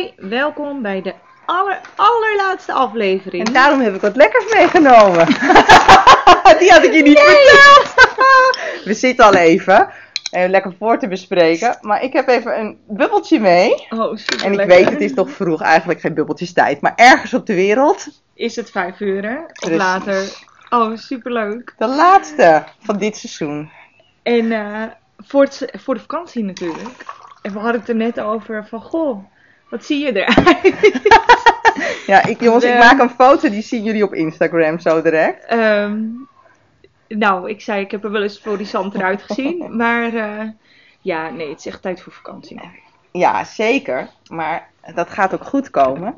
Hoi, welkom bij de aller, allerlaatste aflevering. En daarom heb ik wat lekkers meegenomen. Die had ik je niet verteld. We zitten al even. eh, lekker voor te bespreken. Maar ik heb even een bubbeltje mee. Oh, super En ik lekker. weet, het is toch vroeg, eigenlijk geen bubbeltjes tijd. Maar ergens op de wereld, Is het vijf uur, hè? Of later. Oh, superleuk. de laatste van dit seizoen. En eh, voor, het, voor de vakantie natuurlijk. En we hadden het er net over van, goh, wat zie je eruit? Ja, ik, jongens, ik maak een foto, die zien jullie op Instagram zo direct. Ehm, nou, ik zei, ik heb er wel eens florissanter uitgezien. Maar eh, ja, nee, het is echt tijd voor vakantie. Ja, zeker. Maar dat gaat ook goed komen.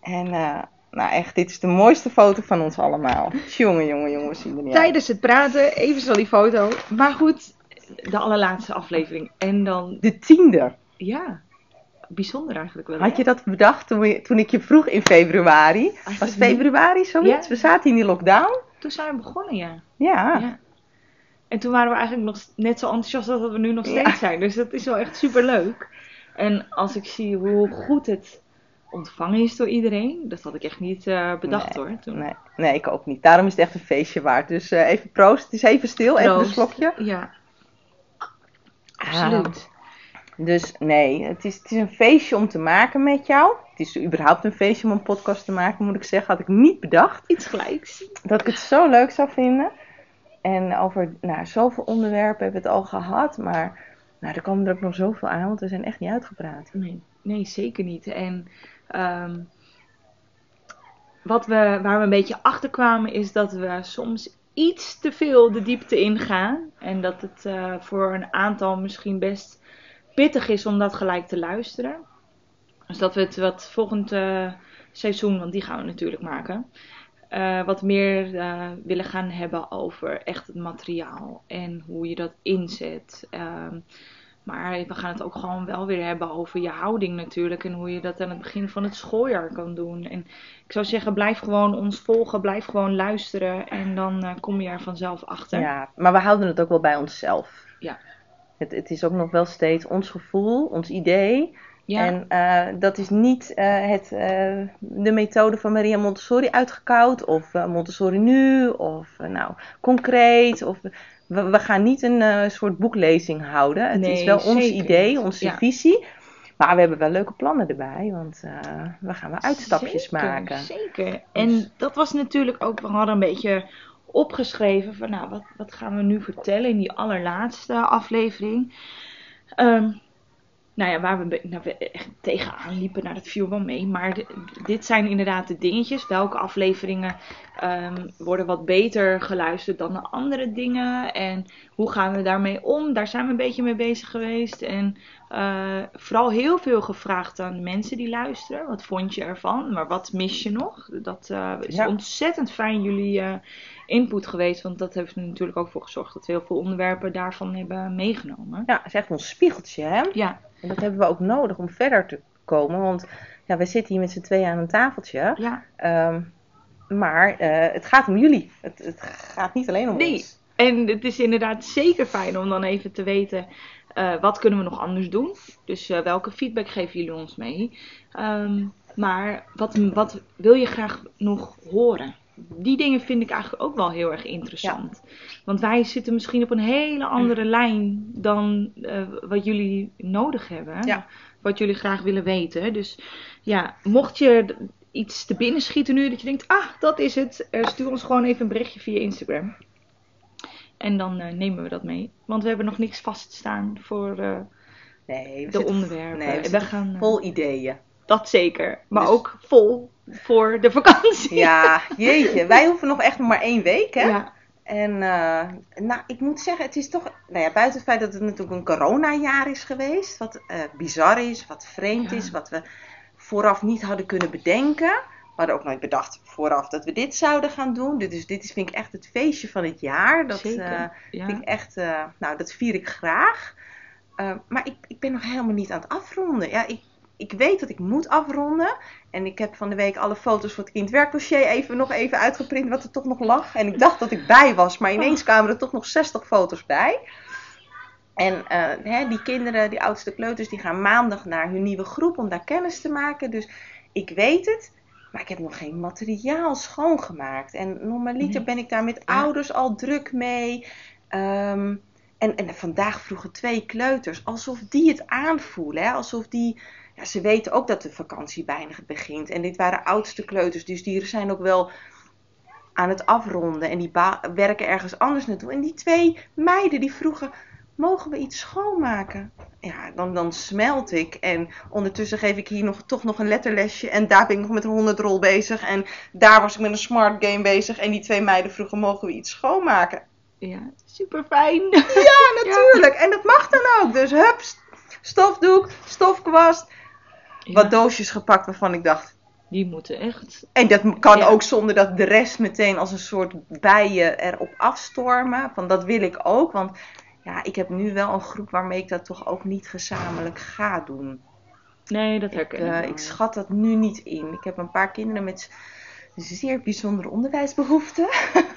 En eh, nou echt, dit is de mooiste foto van ons allemaal. Jongen, jongen, jongen, zien er niet. Tijdens het praten, even zo die foto. Maar goed, de allerlaatste aflevering. En dan, De tiende. ja, bijzonder eigenlijk wel. Had je dat bedacht toen, we- toen ik je vroeg in februari? Was Eigenlijk februari zoiets? Ja. We zaten in die lockdown. Toen zijn we begonnen, ja. Ja. ja. En toen waren we eigenlijk nog net zo enthousiast als dat we nu nog Ja. steeds zijn. Dus dat is wel echt super leuk. En als ik zie hoe goed het ontvangen is door iedereen, dat had ik echt niet eh, bedacht Nee, hoor. Toen. Nee, nee, ik ook niet. Daarom is het echt een feestje waard. Dus eh, even proost. Het is even stil. Even een slokje. Ja, absoluut. Dus nee, het is, het is een feestje om te maken met jou. Het is überhaupt een feestje om een podcast te maken, moet ik zeggen. Had ik niet bedacht. Iets gelijks. dat ik het zo leuk zou vinden. En over nou, zoveel onderwerpen hebben we het al gehad. Maar nou, er komen er ook nog zoveel aan, want we zijn echt niet uitgepraat. Nee, nee zeker niet. En ehm, wat we, waar we een beetje achter kwamen is dat we soms iets te veel de diepte ingaan. En dat het eh, voor een aantal misschien best pittig is om dat gelijk te luisteren. Dus dat we het wat volgend eh, seizoen, want die gaan we natuurlijk maken. eh, wat meer eh, willen gaan hebben over echt het materiaal en hoe je dat inzet. Ehm, maar we gaan het ook gewoon wel weer hebben over je houding natuurlijk. En hoe je dat aan het begin van het schooljaar kan doen. En ik zou zeggen, blijf gewoon ons volgen. Blijf gewoon luisteren. En dan kom je er vanzelf achter. Ja, maar we houden het ook wel bij onszelf. Ja. Het, het is ook nog wel steeds ons gevoel, ons idee. Ja, En eh, dat is niet eh, het, eh, de methode van Maria Montessori uitgekoud. Of Montessori nu. Of nou, concreet. Of, we, we gaan niet een soort boeklezing houden. Het is wel ons idee, onze Ja. visie. Maar we hebben wel leuke plannen erbij. Want we gaan wel uitstapjes zeker, maken. Zeker. En dat was natuurlijk ook, we hadden een beetje opgeschreven van nou, wat, wat gaan we nu vertellen in die allerlaatste aflevering. Ehm, nou ja, waar we, een nou, we echt tegenaan liepen, nou dat viel wel mee. Maar di- dit zijn inderdaad de dingetjes. Welke afleveringen ehm, worden wat beter geluisterd dan de andere dingen? En hoe gaan we daarmee om? Daar zijn we een beetje mee bezig geweest. En eh, vooral heel veel gevraagd aan de mensen die luisteren. Wat vond je ervan? Maar wat mis je nog? Dat eh, is Ja. ontzettend fijn jullie eh, input geweest. Want dat heeft er natuurlijk ook voor gezorgd dat we heel veel onderwerpen daarvan hebben meegenomen. Ja, het is echt ons spiegeltje. Hè? Ja, En dat hebben we ook nodig om verder te komen. Want ja, wij zitten hier met z'n tweeën aan een tafeltje. ja. Ehm, maar eh, het gaat om jullie. Het, het gaat niet alleen om Nee. ons. En het is inderdaad zeker fijn om dan even te weten eh, wat kunnen we nog anders doen. Dus eh, welke feedback geven jullie ons mee? Ehm, maar wat, wat wil je graag nog horen? Die dingen vind ik eigenlijk ook wel heel erg interessant. Want wij zitten misschien op een hele andere lijn dan eh, wat jullie nodig hebben. Ja. Wat jullie graag willen weten. Dus ja, mocht je iets te binnen schieten nu dat je denkt, ah, dat is het. eh, stuur ons gewoon even een berichtje via Instagram. En dan eh, nemen we dat mee. Want we hebben nog niks vaststaan voor Nee, de onderwerpen. Nee, we we gaan, vol ideeën. Dat zeker. Maar Dus- ook vol voor de vakantie. Ja, jeetje. Wij hoeven nog echt nog maar één week, hè? Ja. En eh, nou, ik moet zeggen, het is toch... Nou ja, buiten het feit dat het natuurlijk een coronajaar is geweest. Wat eh, bizar is, wat vreemd Ja. is. Wat we vooraf niet hadden kunnen bedenken. We hadden ook nooit bedacht vooraf dat we dit zouden gaan doen. Dus dit is, vind ik echt het feestje van het jaar. Dat Zeker. eh, ja. vind ik echt... nou, dat vier ik graag. Maar ik, ik ben nog helemaal niet aan het afronden. Ja, ik, ik weet dat ik moet afronden. En ik heb van de week alle foto's voor het kindwerkdossier even nog even uitgeprint wat er toch nog lag. En ik dacht dat ik bij was, maar ineens kwamen er toch nog 60 foto's bij. En eh, hè, die kinderen, die oudste kleuters, die gaan maandag naar hun nieuwe groep om daar kennis te maken. Dus ik weet het, maar ik heb nog geen materiaal schoongemaakt. En normaliter Nee. ben ik daar met ouders al druk mee. Ehm, en, en vandaag vroegen twee kleuters, alsof die het aanvoelen. Hè? Alsof die, ja, ze weten ook dat de vakantie bijna begint. En dit waren oudste kleuters, dus die zijn ook wel aan het afronden. En die werken ergens anders naartoe. En die twee meiden die vroegen, mogen we iets schoonmaken? Ja, dan, dan smelt ik. En ondertussen geef ik hier nog, toch nog een letterlesje. En daar ben ik nog met een honderdrol bezig. En daar was ik met een smart game bezig. En die twee meiden vroegen, mogen we iets schoonmaken? Ja, super fijn. Ja, natuurlijk. En dat mag dan ook. Dus hup, st- stofdoek, stofkwast. Wat doosjes gepakt waarvan ik dacht... Die moeten echt. En dat kan Ja. ook zonder dat de rest meteen als een soort bijen erop afstormen. Van dat wil ik ook. Want ja, ik heb nu wel een groep waarmee ik dat toch ook niet gezamenlijk ga doen. Nee, dat Ik, herken eh, wel. ik schat dat nu niet in. Ik heb een paar kinderen met zeer bijzondere onderwijsbehoeften.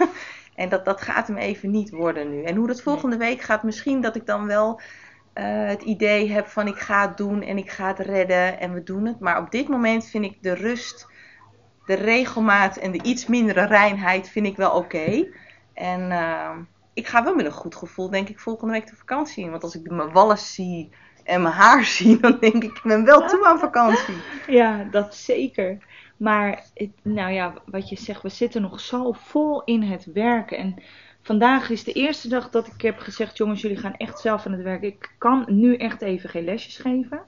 en dat, dat gaat hem even niet worden nu. En hoe dat volgende week gaat, misschien dat ik dan wel eh, het idee heb van ik ga het doen en ik ga het redden en we doen het. Maar op dit moment vind ik de rust, de regelmaat en de iets mindere reinheid vind ik wel oké. En eh, ik ga wel met een goed gevoel denk ik volgende week de vakantie in. Want als ik mijn wallen zie en mijn haar zie, dan denk ik ik ben wel toe aan vakantie. Ja, dat zeker. Maar, nou ja, wat je zegt, we zitten nog zo vol in het werken. En vandaag is de eerste dag dat ik heb gezegd: jongens, jullie gaan echt zelf aan het werk. Ik kan nu echt even geen lesjes geven.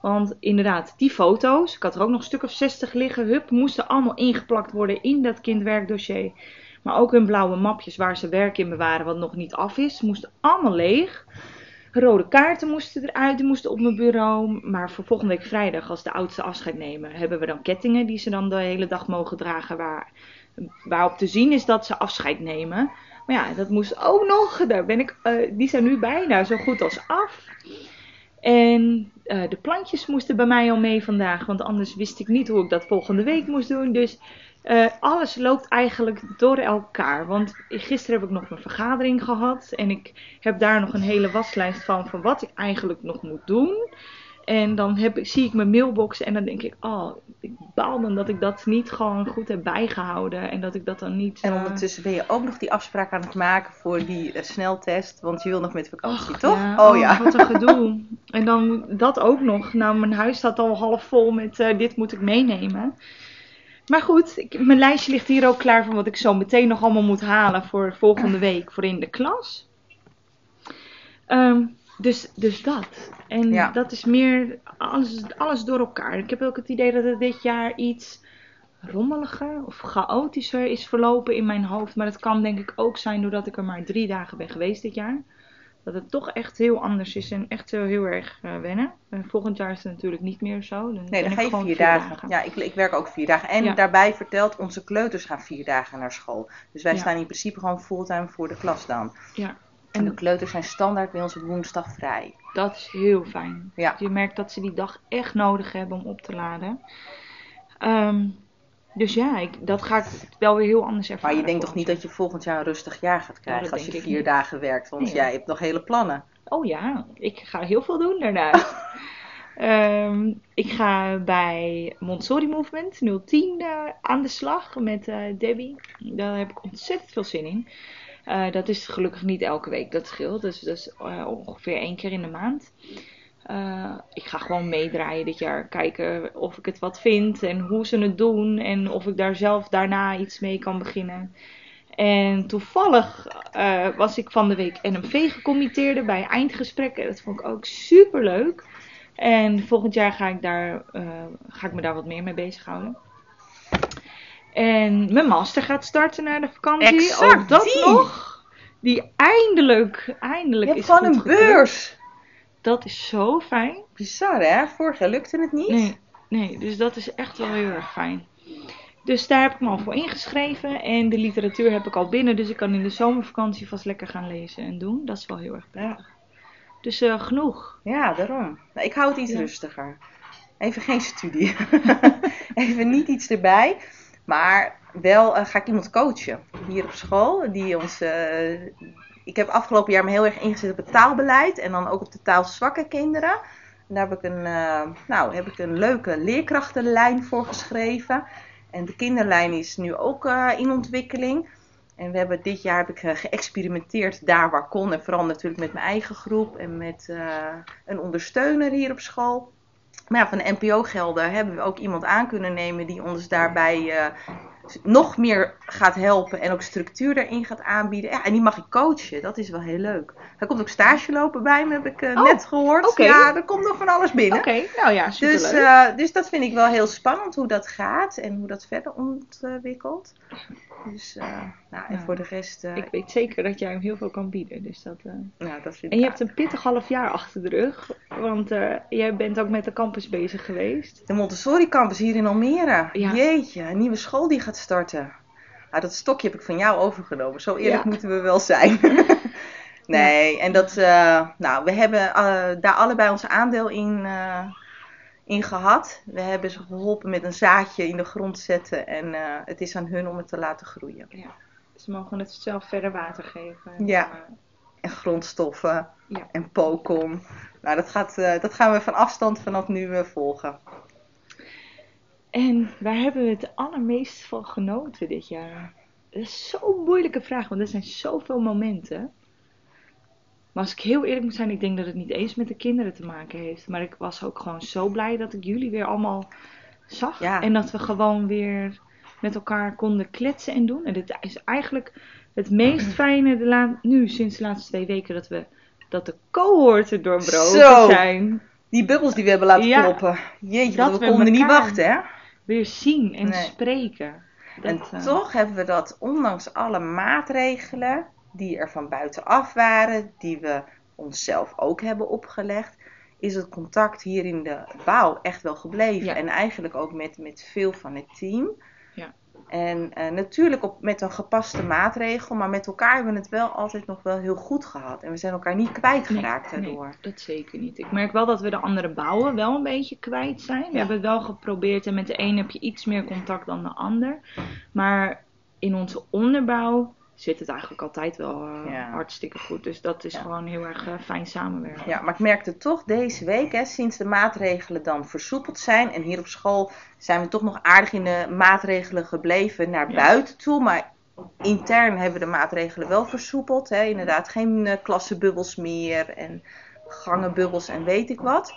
Want inderdaad, die foto's, ik had er ook nog een stuk of 60 liggen, hup, moesten allemaal ingeplakt worden in dat kindwerkdossier. Maar ook hun blauwe mapjes waar ze werk in bewaren, wat nog niet af is, moesten allemaal leeg. Rode kaarten moesten eruit, die moesten op mijn bureau. Maar voor volgende week vrijdag, als de oudste afscheid nemen, hebben we dan kettingen die ze dan de hele dag mogen dragen. Waar, waarop te zien is dat ze afscheid nemen. Maar ja, dat moest ook nog. Daar ben ik, eh, die zijn nu bijna zo goed als af. En eh, de plantjes moesten bij mij al mee vandaag. Want anders wist ik niet hoe ik dat volgende week moest doen. Dus eh, alles loopt eigenlijk door elkaar. Want gisteren heb ik nog een vergadering gehad. En ik heb daar nog een hele waslijst van. Van wat ik eigenlijk nog moet doen. En dan heb ik, zie ik mijn mailbox. En dan denk ik, oh, ik baal dan dat ik dat niet gewoon goed heb bijgehouden. En dat ik dat dan niet. En eh, ondertussen ben je ook nog die afspraak aan het maken voor die eh, sneltest, want je wil nog met vakantie, toch? ja, oh ja. Wat een gedoe. En dan dat ook nog. Nou, mijn huis staat al half vol met eh, dit moet ik meenemen. Maar goed, ik, mijn lijstje ligt hier ook klaar van wat ik zo meteen nog allemaal moet halen voor volgende week voor in de klas. Ehm, dus, dus dat. En Ja. dat is meer alles, alles door elkaar. Ik heb ook het idee dat het dit jaar iets rommeliger of chaotischer is verlopen in mijn hoofd. Maar dat kan denk ik ook zijn doordat ik er maar drie dagen ben geweest dit jaar. Dat het toch echt heel anders is en echt heel, heel erg eh, wennen. En volgend jaar is het natuurlijk niet meer zo. Dan Nee, dan ga je vier dagen. Ja, ik, ik werk ook vier dagen. En Ja. daarbij vertelt, onze kleuters gaan vier dagen naar school. Dus wij Ja. staan in principe gewoon fulltime voor de klas dan. Ja. En de kleuters zijn standaard bij ons op woensdag vrij. Dat is heel fijn. Ja. Je merkt dat ze die dag echt nodig hebben om op te laden. Ehm, dus ja, ik, dat ga ik wel weer heel anders ervaren. Maar je denkt toch niet dat je volgend jaar een rustig jaar gaat krijgen dat als je vier dagen werkt? Want Nee. jij hebt nog hele plannen. Oh ja, ik ga heel veel doen daarna. Ehm, ik ga bij Montessori Movement 010 eh, aan de slag met eh, Debbie. Daar heb ik ontzettend veel zin in. Eh, dat is gelukkig niet elke week, dat scheelt. Dus dat is eh, ongeveer één keer in de maand. Eh, ik ga gewoon meedraaien dit jaar. Kijken of ik het wat vind en hoe ze het doen. En of ik daar zelf daarna iets mee kan beginnen. En toevallig was ik van de week NMV gecommitteerde bij eindgesprekken. Dat vond ik ook super leuk. En volgend jaar ga ik, daar, ga ik me daar wat meer mee bezighouden. En mijn master gaat starten na de vakantie. Exact, ook dat die. nog. Die eindelijk, eindelijk Je hebt is gewoon een beurs. Dat is zo fijn. Bizar hè? Vorig jaar lukte het niet. Nee, nee, dus dat is echt wel heel erg fijn. Dus daar heb ik me al voor ingeschreven. En de literatuur heb ik al binnen. Dus ik kan in de zomervakantie vast lekker gaan lezen en doen. Dat is wel heel erg prettig. Dus eh, genoeg. Ja, daarom. Nou, ik hou het iets Ja. rustiger. Even geen studie. Even niet iets erbij. Maar wel eh, ga ik iemand coachen hier op school. Die ons eh, ik heb afgelopen jaar me heel erg ingezet op het taalbeleid en dan ook op de taalzwakke kinderen. En daar heb ik een, uh, nou, heb ik een leuke leerkrachtenlijn voor geschreven. En de kinderlijn is nu ook in ontwikkeling. En we hebben dit jaar heb ik geëxperimenteerd daar waar kon. En vooral natuurlijk met mijn eigen groep en met een ondersteuner hier op school. Maar ja, van de NPO-gelden hebben we ook iemand aan kunnen nemen die ons daarbij nog meer gaat helpen en ook structuur erin gaat aanbieden. Ja, en die mag ik coachen. Dat is wel heel leuk. Hij komt ook stage lopen bij me, heb ik uh, net gehoord. Okay. Ja, er komt nog van alles binnen. Oké, okay. nou ja, superleuk. Dus, uh, dus dat vind ik wel heel spannend hoe dat gaat en hoe dat verder ontwikkelt. Dus, uh, nou, en Ja. voor de rest... Ik weet zeker dat jij hem heel veel kan bieden. Dus dat, nou, dat vind En je hebt een pittig half jaar achter de rug. Want uh, jij bent ook met de campus bezig geweest. De Montessori campus hier in Almere. Ja. Jeetje, een nieuwe school die gaat starten. Nou, dat stokje heb ik van jou overgenomen. Zo eerlijk Ja. moeten we wel zijn. nee, en dat, eh, nou, we hebben eh, daar allebei ons aandeel in, eh, in gehad. We hebben ze geholpen met een zaadje in de grond zetten. En eh, het is aan hun om het te laten groeien. Ze mogen het zelf verder water geven. Ja. En grondstoffen Ja. en pokom. Nou, dat, gaat, eh, dat gaan we van afstand vanaf nu eh, volgen. En waar hebben we het allermeest van genoten dit jaar? Dat is zo'n moeilijke vraag, want er zijn zoveel momenten. Maar als ik heel eerlijk moet zijn, ik denk dat het niet eens met de kinderen te maken heeft. Maar ik was ook gewoon zo blij dat ik jullie weer allemaal zag. Ja. En dat we gewoon weer met elkaar konden kletsen en doen. En dit is eigenlijk het meest fijne de nu, sinds de laatste twee weken, dat we dat de cohorten doorbroken Zo. zijn. Die bubbels die we hebben laten Ja. kloppen. Jeetje, Dat we konden niet wachten, hè? Weer zien en Nee. spreken. En eh, toch hebben we dat, ondanks alle maatregelen die er van buitenaf waren, die we onszelf ook hebben opgelegd, is het contact hier in de bouw echt wel gebleven. Ja. En eigenlijk ook met, met veel van het team. En eh, natuurlijk op, met een gepaste maatregel, maar met elkaar hebben we het wel altijd nog wel heel goed gehad. En we zijn elkaar niet kwijtgeraakt Nee, daardoor. Nee, dat zeker niet. Ik merk wel dat we de andere bouwen wel een beetje kwijt zijn. We Ja. hebben het wel geprobeerd en met de een heb je iets meer contact dan de ander. Maar in onze onderbouw zit het eigenlijk altijd wel eh, Ja. hartstikke goed. Dus dat is Ja. gewoon heel erg eh, fijn samenwerken. Ja, maar ik merkte toch deze week, hè, sinds de maatregelen dan versoepeld zijn. En hier op school zijn we toch nog aardig in de maatregelen gebleven naar Ja. buiten toe. Maar intern hebben we de maatregelen wel versoepeld. Hè. Inderdaad, geen eh, klassenbubbels meer en gangenbubbels en weet ik wat.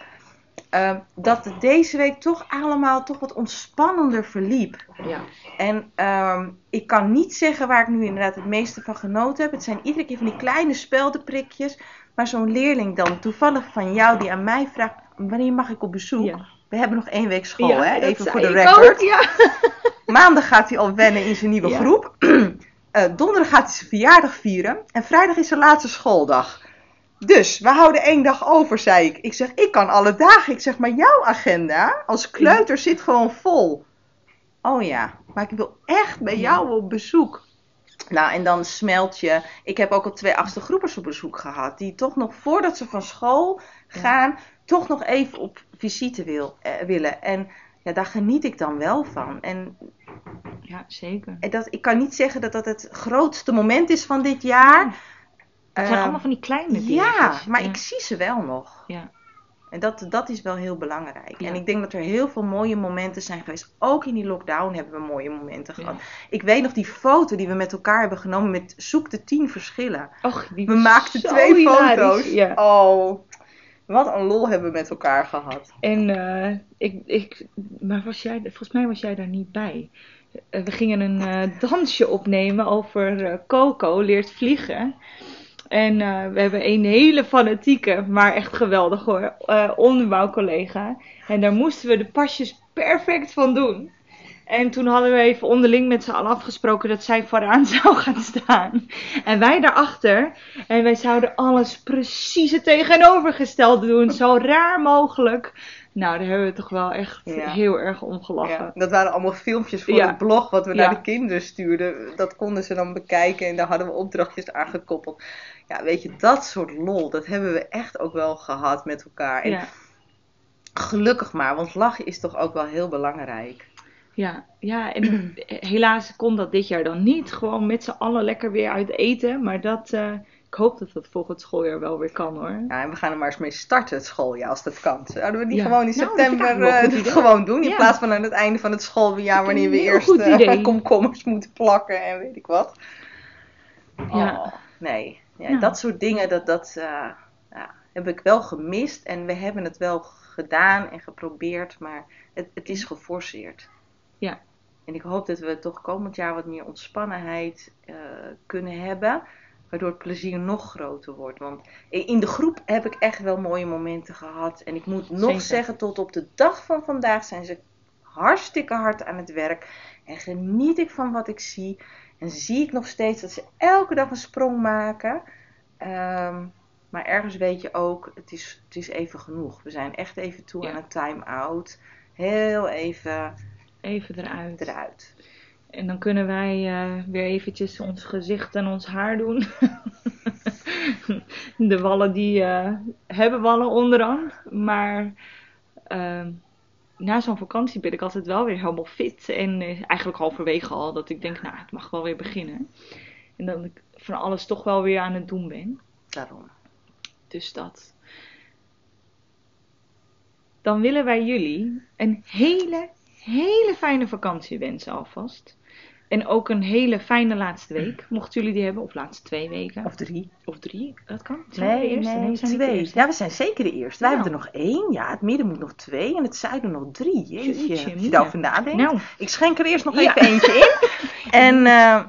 Eh, dat het deze week toch allemaal toch wat ontspannender verliep. Ja. En ehm, ik kan niet zeggen waar ik nu inderdaad het meeste van genoten heb. Het zijn iedere keer van die kleine speldenprikjes. Maar zo'n leerling dan, toevallig van jou, die aan mij vraagt: wanneer mag ik op bezoek? Ja. We hebben nog één week school, Ja, hè? Even voor de record. ook. Maandag gaat hij al wennen in zijn nieuwe groep. Eh, donderdag gaat hij zijn verjaardag vieren. En vrijdag is zijn laatste schooldag. Dus, we houden één dag over, zei ik. Ik zeg, ik kan alle dagen. Ik zeg, maar jouw agenda als kleuter zit gewoon vol. Oh ja, maar ik wil echt bij jou op bezoek. Nou, en dan smelt je. Ik heb ook al twee achtste groepers op bezoek gehad. Die toch nog, voordat ze van school Ja. gaan, toch nog even op visite wil, eh, willen. En ja, daar geniet ik dan wel van. En ja, zeker. en dat, ik kan niet zeggen dat dat het grootste moment is van dit jaar. Het zijn Eh, allemaal van die kleine dingen. ja, maar ik zie ze wel nog. Ja. En dat, dat is wel heel belangrijk. Ja. En ik denk dat er heel veel mooie momenten zijn geweest. Ook in die lockdown hebben we mooie momenten Ja. gehad. Ik weet nog die foto die we met elkaar hebben genomen met zoek de tien verschillen. Och, die We maakten twee hilarisch. foto's. Ja. Oh, wat een lol hebben we met elkaar gehad. En eh, ik, ik, maar was jij, volgens mij was jij daar niet bij. Eh, we gingen een eh, dansje opnemen over Coco leert vliegen. En eh, we hebben een hele fanatieke, maar echt geweldig hoor, eh onderbouwcollega. En daar moesten we de pasjes perfect van doen. En toen hadden we even onderling met z'n allen afgesproken dat zij vooraan zou gaan staan. En wij daarachter. En wij zouden alles precies het tegenovergestelde doen. Zo raar mogelijk. Nou, daar hebben we toch wel echt Ja. heel erg om gelachen. Ja, dat waren allemaal filmpjes voor Ja. het blog wat we naar de kinderen stuurden. Dat konden ze dan bekijken en daar hadden we opdrachtjes aan gekoppeld. Ja, weet je, dat soort lol, dat hebben we echt ook wel gehad met elkaar. En gelukkig maar, want lachen is toch ook wel heel belangrijk. Ja, ja, en helaas kon dat dit jaar dan niet. Gewoon met z'n allen lekker weer uit eten. Maar dat, eh, ik hoop dat dat volgend schooljaar wel weer kan hoor. Ja, en we gaan er maar eens mee starten, het schooljaar, als dat kan. Zouden we die Ja. gewoon in Nou, september eh, gewoon doen? In Ja. plaats van aan het einde van het schooljaar, wanneer we eerst eh, komkommers moeten plakken en weet ik wat. Ja. Oh, nee, ja, Ja. dat soort dingen, dat, dat ja, heb ik wel gemist. En we hebben het wel gedaan en geprobeerd, maar het, het is geforceerd. Ja. En ik hoop dat we toch komend jaar wat meer ontspannenheid eh, kunnen hebben. Waardoor het plezier nog groter wordt. Want in de groep heb ik echt wel mooie momenten gehad. En ik moet nog Zeker. zeggen, tot op de dag van vandaag zijn ze hartstikke hard aan het werk. En geniet ik van wat ik zie. En zie ik nog steeds dat ze elke dag een sprong maken. Ehm, maar ergens weet je ook, het is, het is even genoeg. We zijn echt even toe Ja. aan een time-out. Heel even Even eruit. eruit. En dan kunnen wij eh, weer eventjes ons gezicht en ons haar doen. De wallen die eh, hebben wallen onderaan. Maar ehm, na zo'n vakantie ben ik altijd wel weer helemaal fit. En eh, eigenlijk halverwege al dat ik denk, nou het mag wel weer beginnen. En dat ik van alles toch wel weer aan het doen ben. Daarom. Dus dat. Dan willen wij jullie een hele, hele fijne vakantie wensen alvast. En ook een hele fijne laatste week, mochten jullie die hebben. Of laatste twee weken. Of drie. Of drie, dat kan. Zijn we Nee, nee, we zijn twee. Ja, we zijn zeker de eerste. Wij Nou. hebben er nog één. Ja, het midden moet nog twee en het zuiden nog drie. Jeetje, Jeetje, als je daarover nadenkt. Nou, Ik schenk er eerst nog Ja. even eentje in. En eh,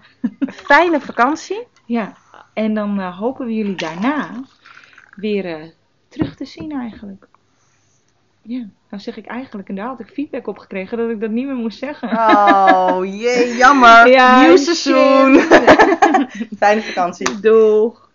fijne vakantie. ja. En dan eh, hopen we jullie daarna weer eh, terug te zien eigenlijk. Ja, nou zeg ik eigenlijk, en daar had ik feedback op gekregen dat ik dat niet meer moest zeggen. Oh, jee, jammer. Ja, Nieuw seizoen. fijne vakantie. Doeg!